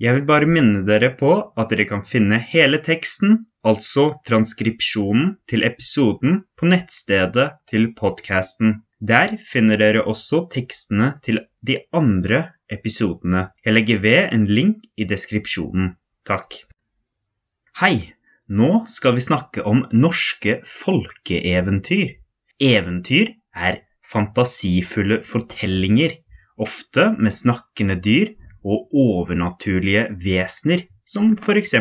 Jeg vil bare minne dere på at dere kan finne hele teksten, altså transkripsjonen til episoden, på nettstedet til podkasten. Der finner dere også tekstene til de andre episodene. Jeg legger ved en link i deskripsjonen. Takk. Hei! Nå skal vi snakke om norske folkeeventyr. Eventyr er fantasifulle fortellinger, ofte med snakkende dyr og overnaturlige vesener, som f.eks.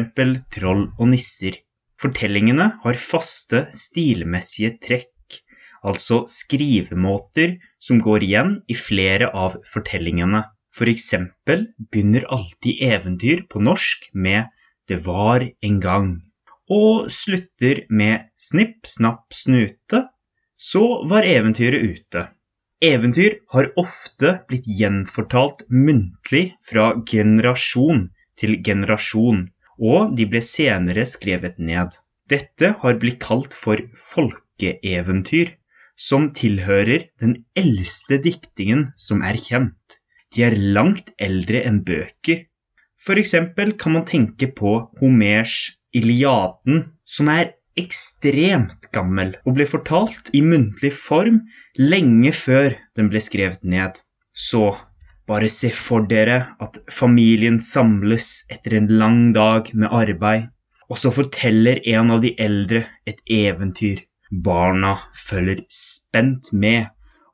troll og nisser. Fortellingene har faste, stilmessige trekk, altså skrivemåter som går igjen i flere av fortellingene. For eksempel begynner alltid eventyr på norsk med 'det var en gang', og slutter med 'snipp, snapp, snute', så var eventyret ute. Eventyr har ofte blitt gjenfortalt muntlig fra generasjon til generasjon, og de ble senere skrevet ned. Dette har blitt kalt for folkeeventyr, som tilhører den eldste diktingen som er kjent. De er langt eldre enn bøker. For eksempel kan man tenke på Homers Iliaden, som er ekstremt gammel og ble fortalt i muntlig form lenge før den ble skrevet ned. Så bare se for dere at familien samles etter en lang dag med arbeid, og så forteller en av de eldre et eventyr. Barna følger spent med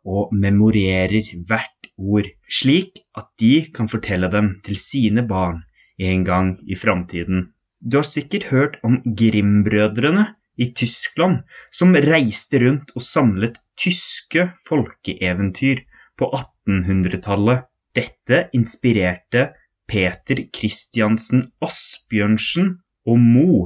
og memorerer hvert ord, slik at de kan fortelle dem til sine barn en gang i framtiden. Du har sikkert hørt om Grim-brødrene i Tyskland, som reiste rundt og samlet tyske folkeeventyr på 1800-tallet. Dette inspirerte Peter Christiansen Asbjørnsen og Mo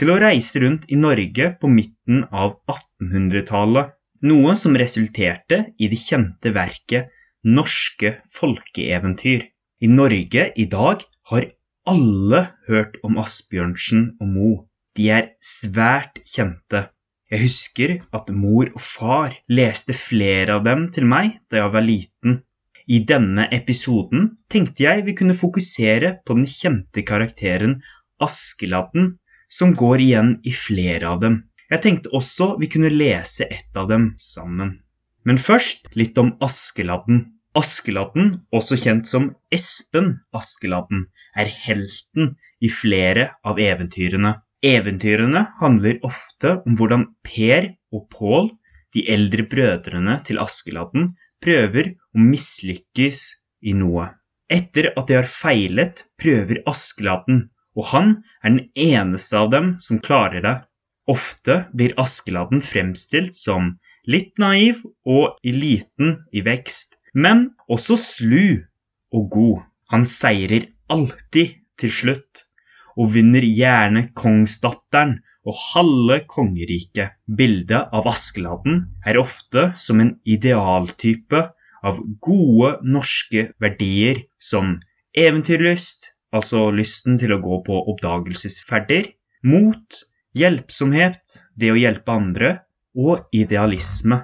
til å reise rundt i Norge på midten av 1800-tallet, noe som resulterte i det kjente verket Norske folkeeventyr. I Norge i dag har alle hørt om Asbjørnsen og Mo. De er svært kjente. Jeg husker at mor og far leste flere av dem til meg da jeg var liten. I denne episoden tenkte jeg vi kunne fokusere på den kjente karakteren Askeladden, som går igjen i flere av dem. Jeg tenkte også vi kunne lese et av dem sammen. Men først litt om Askeladden. Askeladden, også kjent som Espen Askeladden, er helten i flere av eventyrene. Eventyrene handler ofte om hvordan Per og Pål, de eldre brødrene til Askeladden, prøver å mislykkes i noe. Etter at de har feilet, prøver Askeladden, og han er den eneste av dem som klarer det. Ofte blir Askeladden fremstilt som litt naiv og liten i vekst, men også slu og god. Han seirer alltid til slutt, og vinner gjerne kongsdatteren og halve kongeriket. Bildet av Askeladden er ofte som en idealtype av gode norske verdier som eventyrlyst, altså lysten til å gå på oppdagelsesferder, mot, hjelpsomhet, det å hjelpe andre, og idealisme.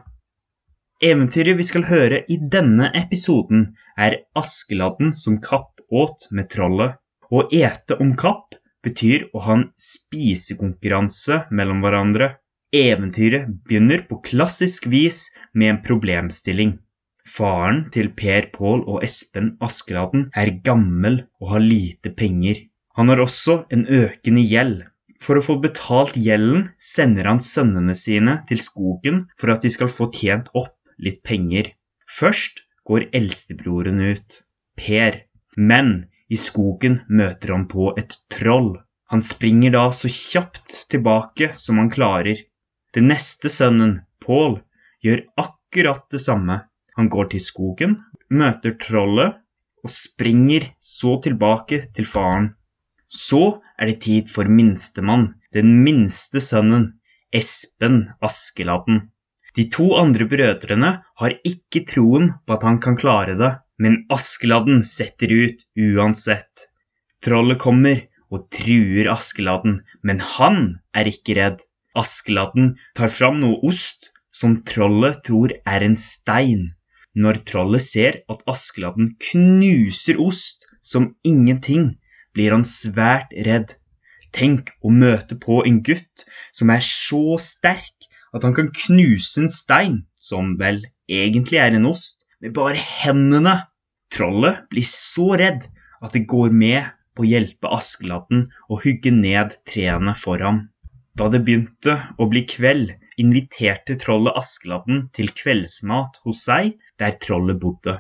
Eventyret vi skal høre i denne episoden, er Askeladden som kapp åt med trollet. Å ete om kapp betyr å ha en spisekonkurranse mellom hverandre. Eventyret begynner på klassisk vis med en problemstilling. Faren til Per Pål og Espen Askeladden er gammel og har lite penger. Han har også en økende gjeld. For å få betalt gjelden sender han sønnene sine til skogen for at de skal få tjent opp litt penger. Først går eldstebroren ut, Per, men i skogen møter han på et troll. Han springer da så kjapt tilbake som han klarer. Den neste sønnen, Pål, gjør akkurat det samme. Han går til skogen, møter trollet og springer så tilbake til faren. Så er det tid for minstemann, den minste sønnen, Espen Askeladden. De to andre brødrene har ikke troen på at han kan klare det, men Askeladden setter ut uansett. Trollet kommer og truer Askeladden, men han er ikke redd. Askeladden tar fram noe ost som trollet tror er en stein. Når trollet ser at Askeladden knuser ost som ingenting, blir han svært redd. Tenk å møte på en gutt som er så sterk at han kan knuse en stein, som vel egentlig er en ost, med bare hendene. Trollet blir så redd at det går med på å hjelpe Askeladden å hugge ned trærne for ham. Da det begynte å bli kveld, inviterte trollet Askeladden til kveldsmat hos seg der trollet bodde.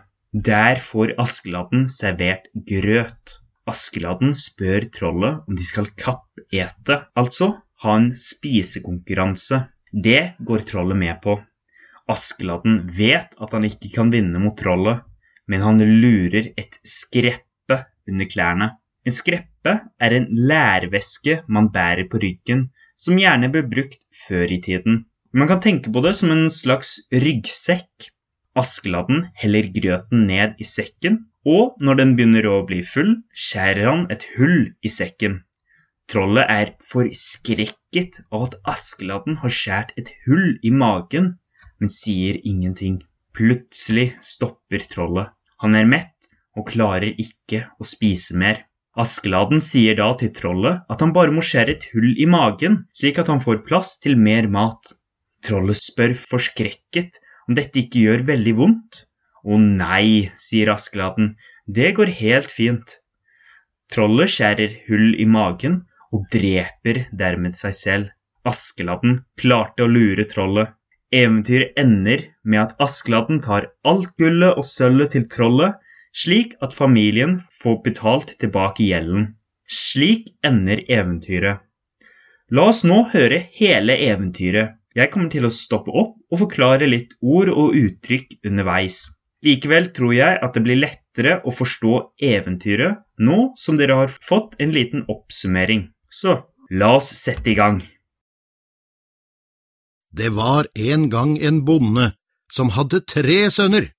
Der får Askeladden servert grøt. Askeladden spør trollet om de skal kappete, altså ha en spisekonkurranse. Det går trollet med på. Askeladden vet at han ikke kan vinne mot trollet, men han lurer et skreppe under klærne. En skreppe er en lærveske man bærer på ryggen, som gjerne ble brukt før i tiden. Man kan tenke på det som en slags ryggsekk. Askeladden heller grøten ned i sekken og når den begynner å bli full, skjærer han et hull i sekken. Trollet er forskrekket av at Askeladden har skjært et hull i magen, men sier ingenting. Plutselig stopper trollet. Han er mett og klarer ikke å spise mer. Askeladden sier da til trollet at han bare må skjære et hull i magen, slik at han får plass til mer mat. Trollet spør forskrekket om dette ikke gjør veldig vondt, å nei, sier Askeladden, det går helt fint. Trollet skjærer hull i magen og dreper dermed seg selv. Askeladden klarte å lure trollet. Eventyret ender med at Askeladden tar alt gullet og sølvet til trollet, slik at familien får betalt tilbake gjelden. Slik ender eventyret. La oss nå høre hele eventyret. Jeg kommer til å stoppe opp og forklare litt ord og uttrykk underveis. Likevel tror jeg at det blir lettere å forstå eventyret nå som dere har fått en liten oppsummering. Så la oss sette i gang. Det var en gang en bonde som hadde tre sønner.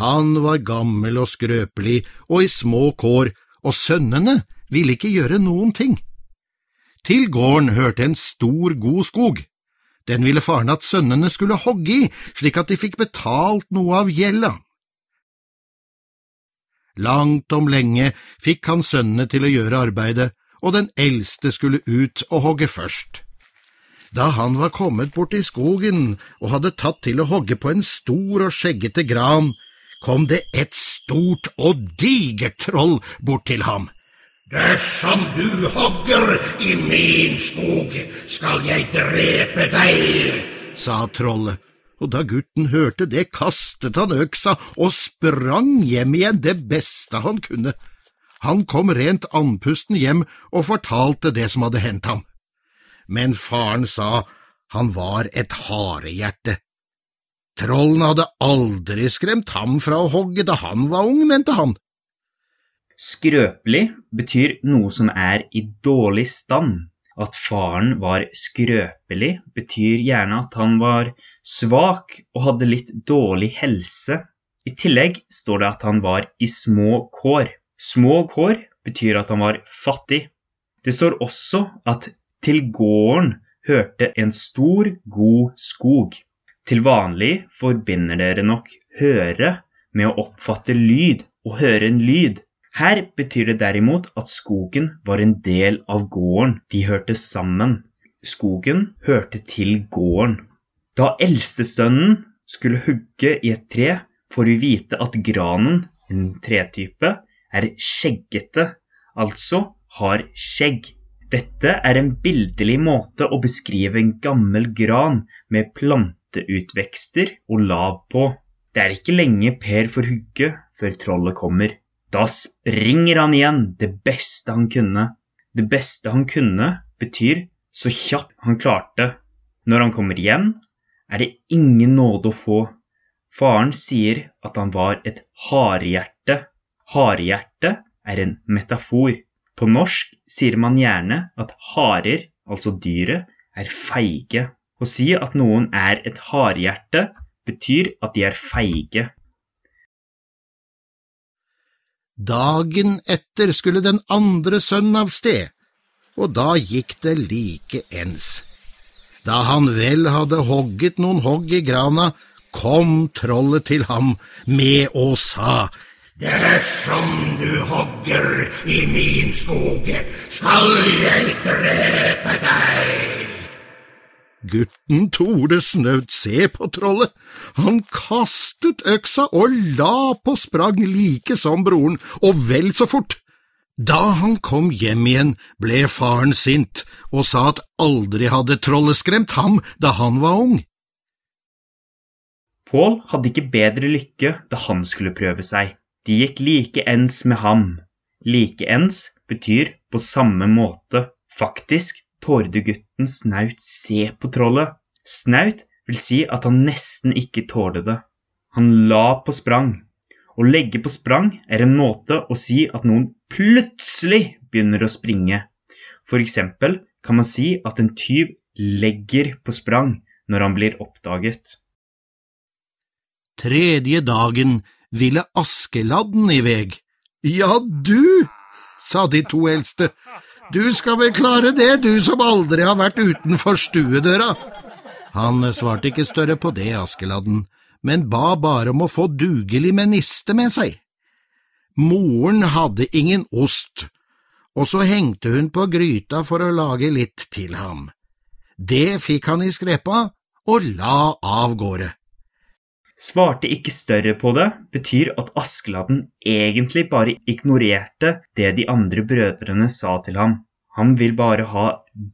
Han var gammel og skrøpelig og i små kår, og sønnene ville ikke gjøre noen ting. Til gården hørte en stor, god skog. Den ville faren at sønnene skulle hogge i, slik at de fikk betalt noe av gjelda. Langt om lenge fikk han sønnene til å gjøre arbeidet, og den eldste skulle ut og hogge først. Da han var kommet bort i skogen og hadde tatt til å hogge på en stor og skjeggete gran, kom det et stort og digert troll bort til ham. Dersom du hogger i min skog, skal jeg drepe deg, sa trollet og da gutten hørte det, kastet han øksa og sprang hjem igjen det beste han kunne. Han kom rent andpusten hjem og fortalte det som hadde hendt ham. Men faren sa han var et harehjerte. Trollene hadde aldri skremt ham fra å hogge da han var ung, mente han. Skrøpelig betyr noe som er i dårlig stand. At faren var skrøpelig, betyr gjerne at han var svak og hadde litt dårlig helse. I tillegg står det at han var i små kår. Små kår betyr at han var fattig. Det står også at til gården hørte en stor, god skog. Til vanlig forbinder dere nok høre med å oppfatte lyd og høre en lyd. Her betyr det derimot at skogen var en del av gården, de hørte sammen. Skogen hørte til gården. Da eldstesønnen skulle hugge i et tre, får vi vite at granen, en tretype, er skjeggete, altså har skjegg. Dette er en bildelig måte å beskrive en gammel gran med planteutvekster og lav på. Det er ikke lenge Per får hugge før trollet kommer. Da springer han igjen det beste han kunne. Det beste han kunne betyr så kjapt han klarte. Når han kommer igjen, er det ingen nåde å få. Faren sier at han var et harehjerte. Harehjerte er en metafor. På norsk sier man gjerne at harer, altså dyret, er feige. Å si at noen er et harehjerte, betyr at de er feige. Dagen etter skulle den andre sønnen av sted, og da gikk det like ens. Da han vel hadde hogget noen hogg i grana, kom trollet til ham med og sa, Dersom du hogger i min skog, skal jeg drepe deg. Gutten torde snaut se på trollet. Han kastet øksa og la på sprang like som broren, og vel så fort. Da han kom hjem igjen, ble faren sint og sa at aldri hadde trollet skremt ham da han var ung. Pål hadde ikke bedre lykke da han skulle prøve seg. De gikk like ens med ham. Like ens betyr på samme måte. Faktisk tårde gutten snaut se på trollet. Snaut vil si at han nesten ikke tålte det. Han la på sprang. Å legge på sprang er en måte å si at noen plutselig begynner å springe. For eksempel kan man si at en tyv legger på sprang når han blir oppdaget. Tredje dagen ville Askeladden i veg. Ja, du, sa de to eldste, du skal vel klare det, du som aldri har vært utenfor stuedøra. Han svarte ikke større på det, Askeladden, men ba bare om å få dugelig med niste med seg. Moren hadde ingen ost, og så hengte hun på gryta for å lage litt til ham. Det fikk han i skrepa og la av gårde. Svarte ikke større på det betyr at Askeladden egentlig bare ignorerte det de andre brødrene sa til ham. Han vil bare ha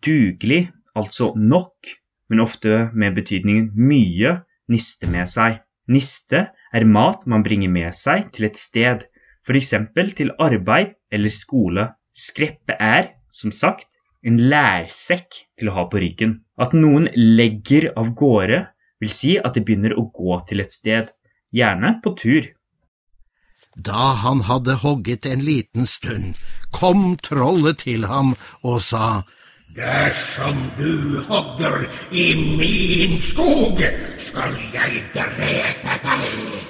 dugelig, altså nok, men ofte med betydningen mye, niste med seg. Niste er mat man bringer med seg til et sted, f.eks. til arbeid eller skole. Skreppe er, som sagt, en lærsekk til å ha på ryggen. At noen legger av gårde, vil si at de begynner å gå til et sted, gjerne på tur. Da han hadde hogget en liten stund, kom trollet til ham og sa, Dersom du hogger i min skog, skal jeg drepe deg.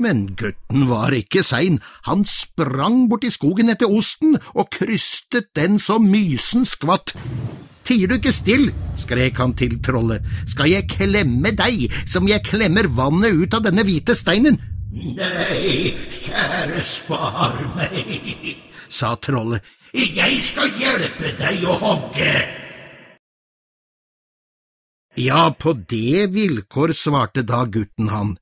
Men gutten var ikke sein, han sprang bort i skogen etter osten og krystet den så mysen skvatt. Tier du ikke still? skrek han til trollet. Skal jeg klemme deg som jeg klemmer vannet ut av denne hvite steinen? Nei, kjære, spar meg, sa trollet. Jeg skal hjelpe deg å hogge. Ja, på det vilkår, svarte da gutten han.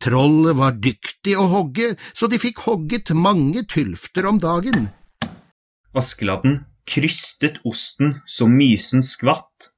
Trollet var dyktig å hogge, så de fikk hogget mange tylfter om dagen. Askeladden krystet osten så mysen skvatt.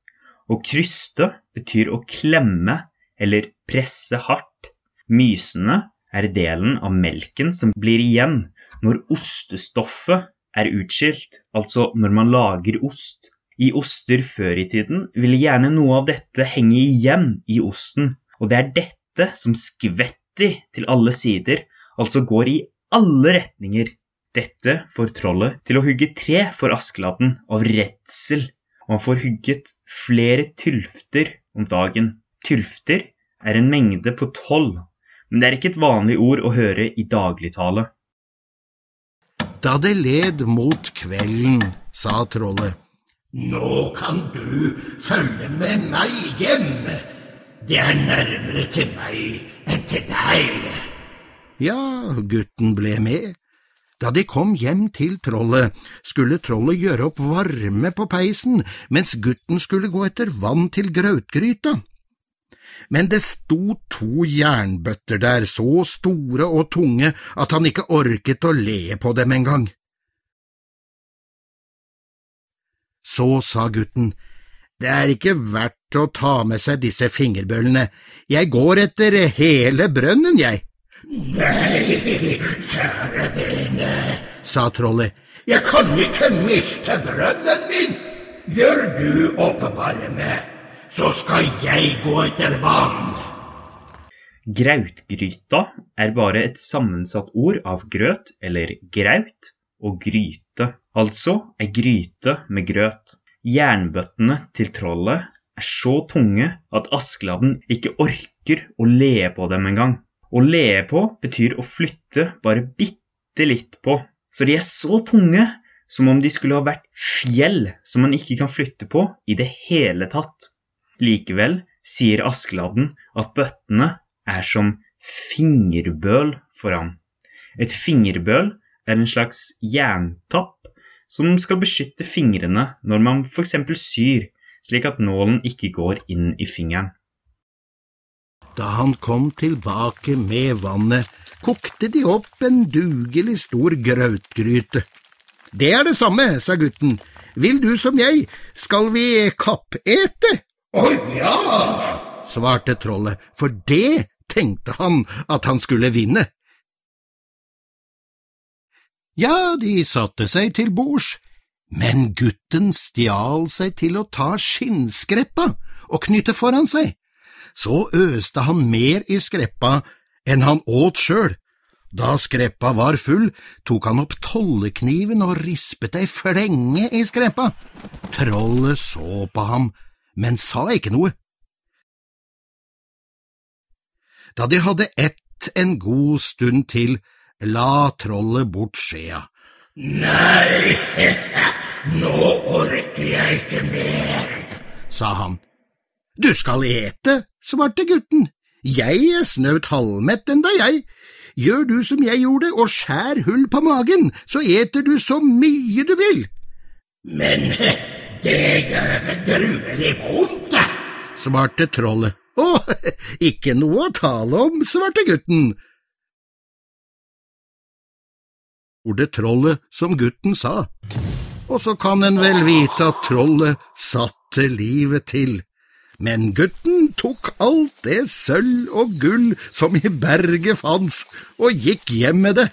Å kryste betyr å klemme eller presse hardt. Mysene er delen av melken som blir igjen når ostestoffet er utskilt, altså når man lager ost. I oster før i tiden ville gjerne noe av dette henge igjen i osten, og det er dette som skvetter til alle sider, altså går i alle retninger. Dette får trollet til å hugge tre for Askeladden av redsel, og han får hugget flere tylfter om dagen. Tylfter er en mengde på tolv, men det er ikke et vanlig ord å høre i dagligtale. Da det led mot kvelden, sa trollet. Nå kan du følge med meg hjem. Det er nærmere til meg enn til deg. Ja, gutten ble med. Da de kom hjem til trollet, skulle trollet gjøre opp varme på peisen, mens gutten skulle gå etter vann til grautgryta. Men det sto to jernbøtter der, så store og tunge at han ikke orket å le på dem engang. Så sa gutten, det er ikke verdt å ta med seg disse fingerbøllene, jeg går etter hele brønnen, jeg. Nei, kjære vene, sa trollet, jeg kan ikke miste brønnen min. Gjør du oppvarme, så skal jeg gå etter vann. Grautgryta er bare et sammensatt ord av grøt eller graut og gryte, altså ei gryte med grøt. Jernbøttene til trollet er så tunge at Askeladden ikke orker å le på dem engang. Å le på betyr å flytte bare bitte litt på, så de er så tunge som om de skulle ha vært fjell som man ikke kan flytte på i det hele tatt. Likevel sier Askeladden at bøttene er som fingerbøl for ham. Et fingerbøl er en slags jerntapp som skal beskytte fingrene når man f.eks. syr, slik at nålen ikke går inn i fingeren. Da han kom tilbake med vannet, kokte de opp en dugelig stor grautgryte. Det er det samme, sa gutten. Vil du som jeg, skal vi kappete? Å ja! svarte trollet, for det tenkte han at han skulle vinne. Ja, de satte seg til bords, men gutten stjal seg til å ta skinnskreppa og knytte foran seg. Så øste han mer i skreppa enn han åt sjøl. Da skreppa var full, tok han opp tollekniven og rispet ei flenge i skreppa. Trollet så på ham, men sa ikke noe. Da de hadde ett en god stund til, la trollet bort skjea. Nei, nå orker jeg ikke mer, sa han. Du skal ete, svarte gutten. Jeg er snaut halvmett enda, jeg. Gjør du som jeg gjorde og skjær hull på magen, så eter du så mye du vil. Men det gjør vel gruelig vondt, da. svarte trollet. Å, ikke noe å tale om, svarte gutten. Ordet trollet som gutten sa, og så kan en vel vite at trollet satte livet til. Men gutten tok alt det sølv og gull som i berget fanns, og gikk hjem med det.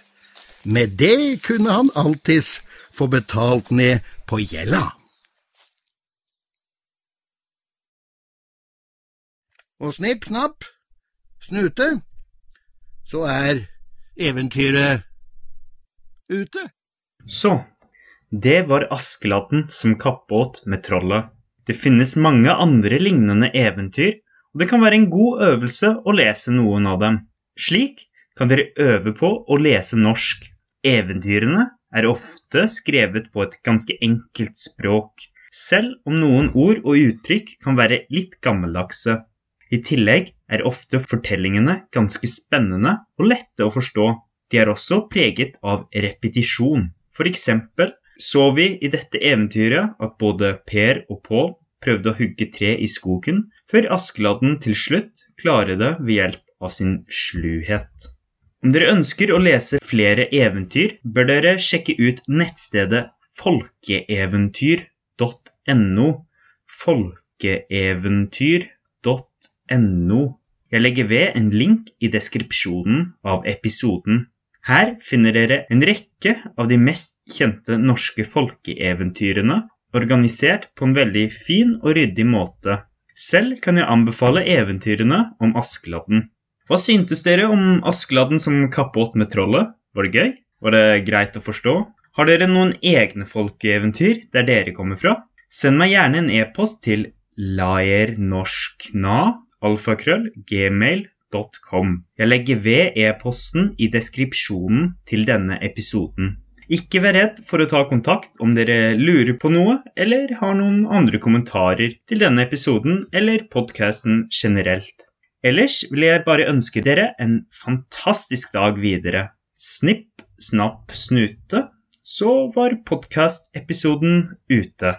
Med det kunne han alltids få betalt ned på gjelda. Og snipp, snapp, snute, så er eventyret ute. Så, det var Askelatten som kappåt med trollet. Det finnes mange andre lignende eventyr, og det kan være en god øvelse å lese noen av dem. Slik kan dere øve på å lese norsk. Eventyrene er ofte skrevet på et ganske enkelt språk, selv om noen ord og uttrykk kan være litt gammeldagse. I tillegg er ofte fortellingene ganske spennende og lette å forstå. De er også preget av repetisjon. For eksempel så vi i dette eventyret at både Per og Pål prøvde å hugge tre i skogen, før Askeladden til slutt klarer det ved hjelp av sin sluhet. Om dere ønsker å lese flere eventyr, bør dere sjekke ut nettstedet folkeeventyr.no. Folkeeventyr.no. Jeg legger ved en link i deskripsjonen av episoden. Her finner dere en rekke av de mest kjente norske folkeeventyrene, organisert på en veldig fin og ryddig måte. Selv kan jeg anbefale eventyrene om Askeladden. Hva syntes dere om Askeladden som kappåt med trollet? Var det gøy? Var det greit å forstå? Har dere noen egne folkeeventyr der dere kommer fra? Send meg gjerne en e-post til laernorskna alfakrøll gmail.com. Jeg legger ved e-posten i deskripsjonen til denne episoden. Ikke vær redd for å ta kontakt om dere lurer på noe eller har noen andre kommentarer til denne episoden eller podkasten generelt. Ellers vil jeg bare ønske dere en fantastisk dag videre. Snipp, snapp, snute, så var podkast-episoden ute.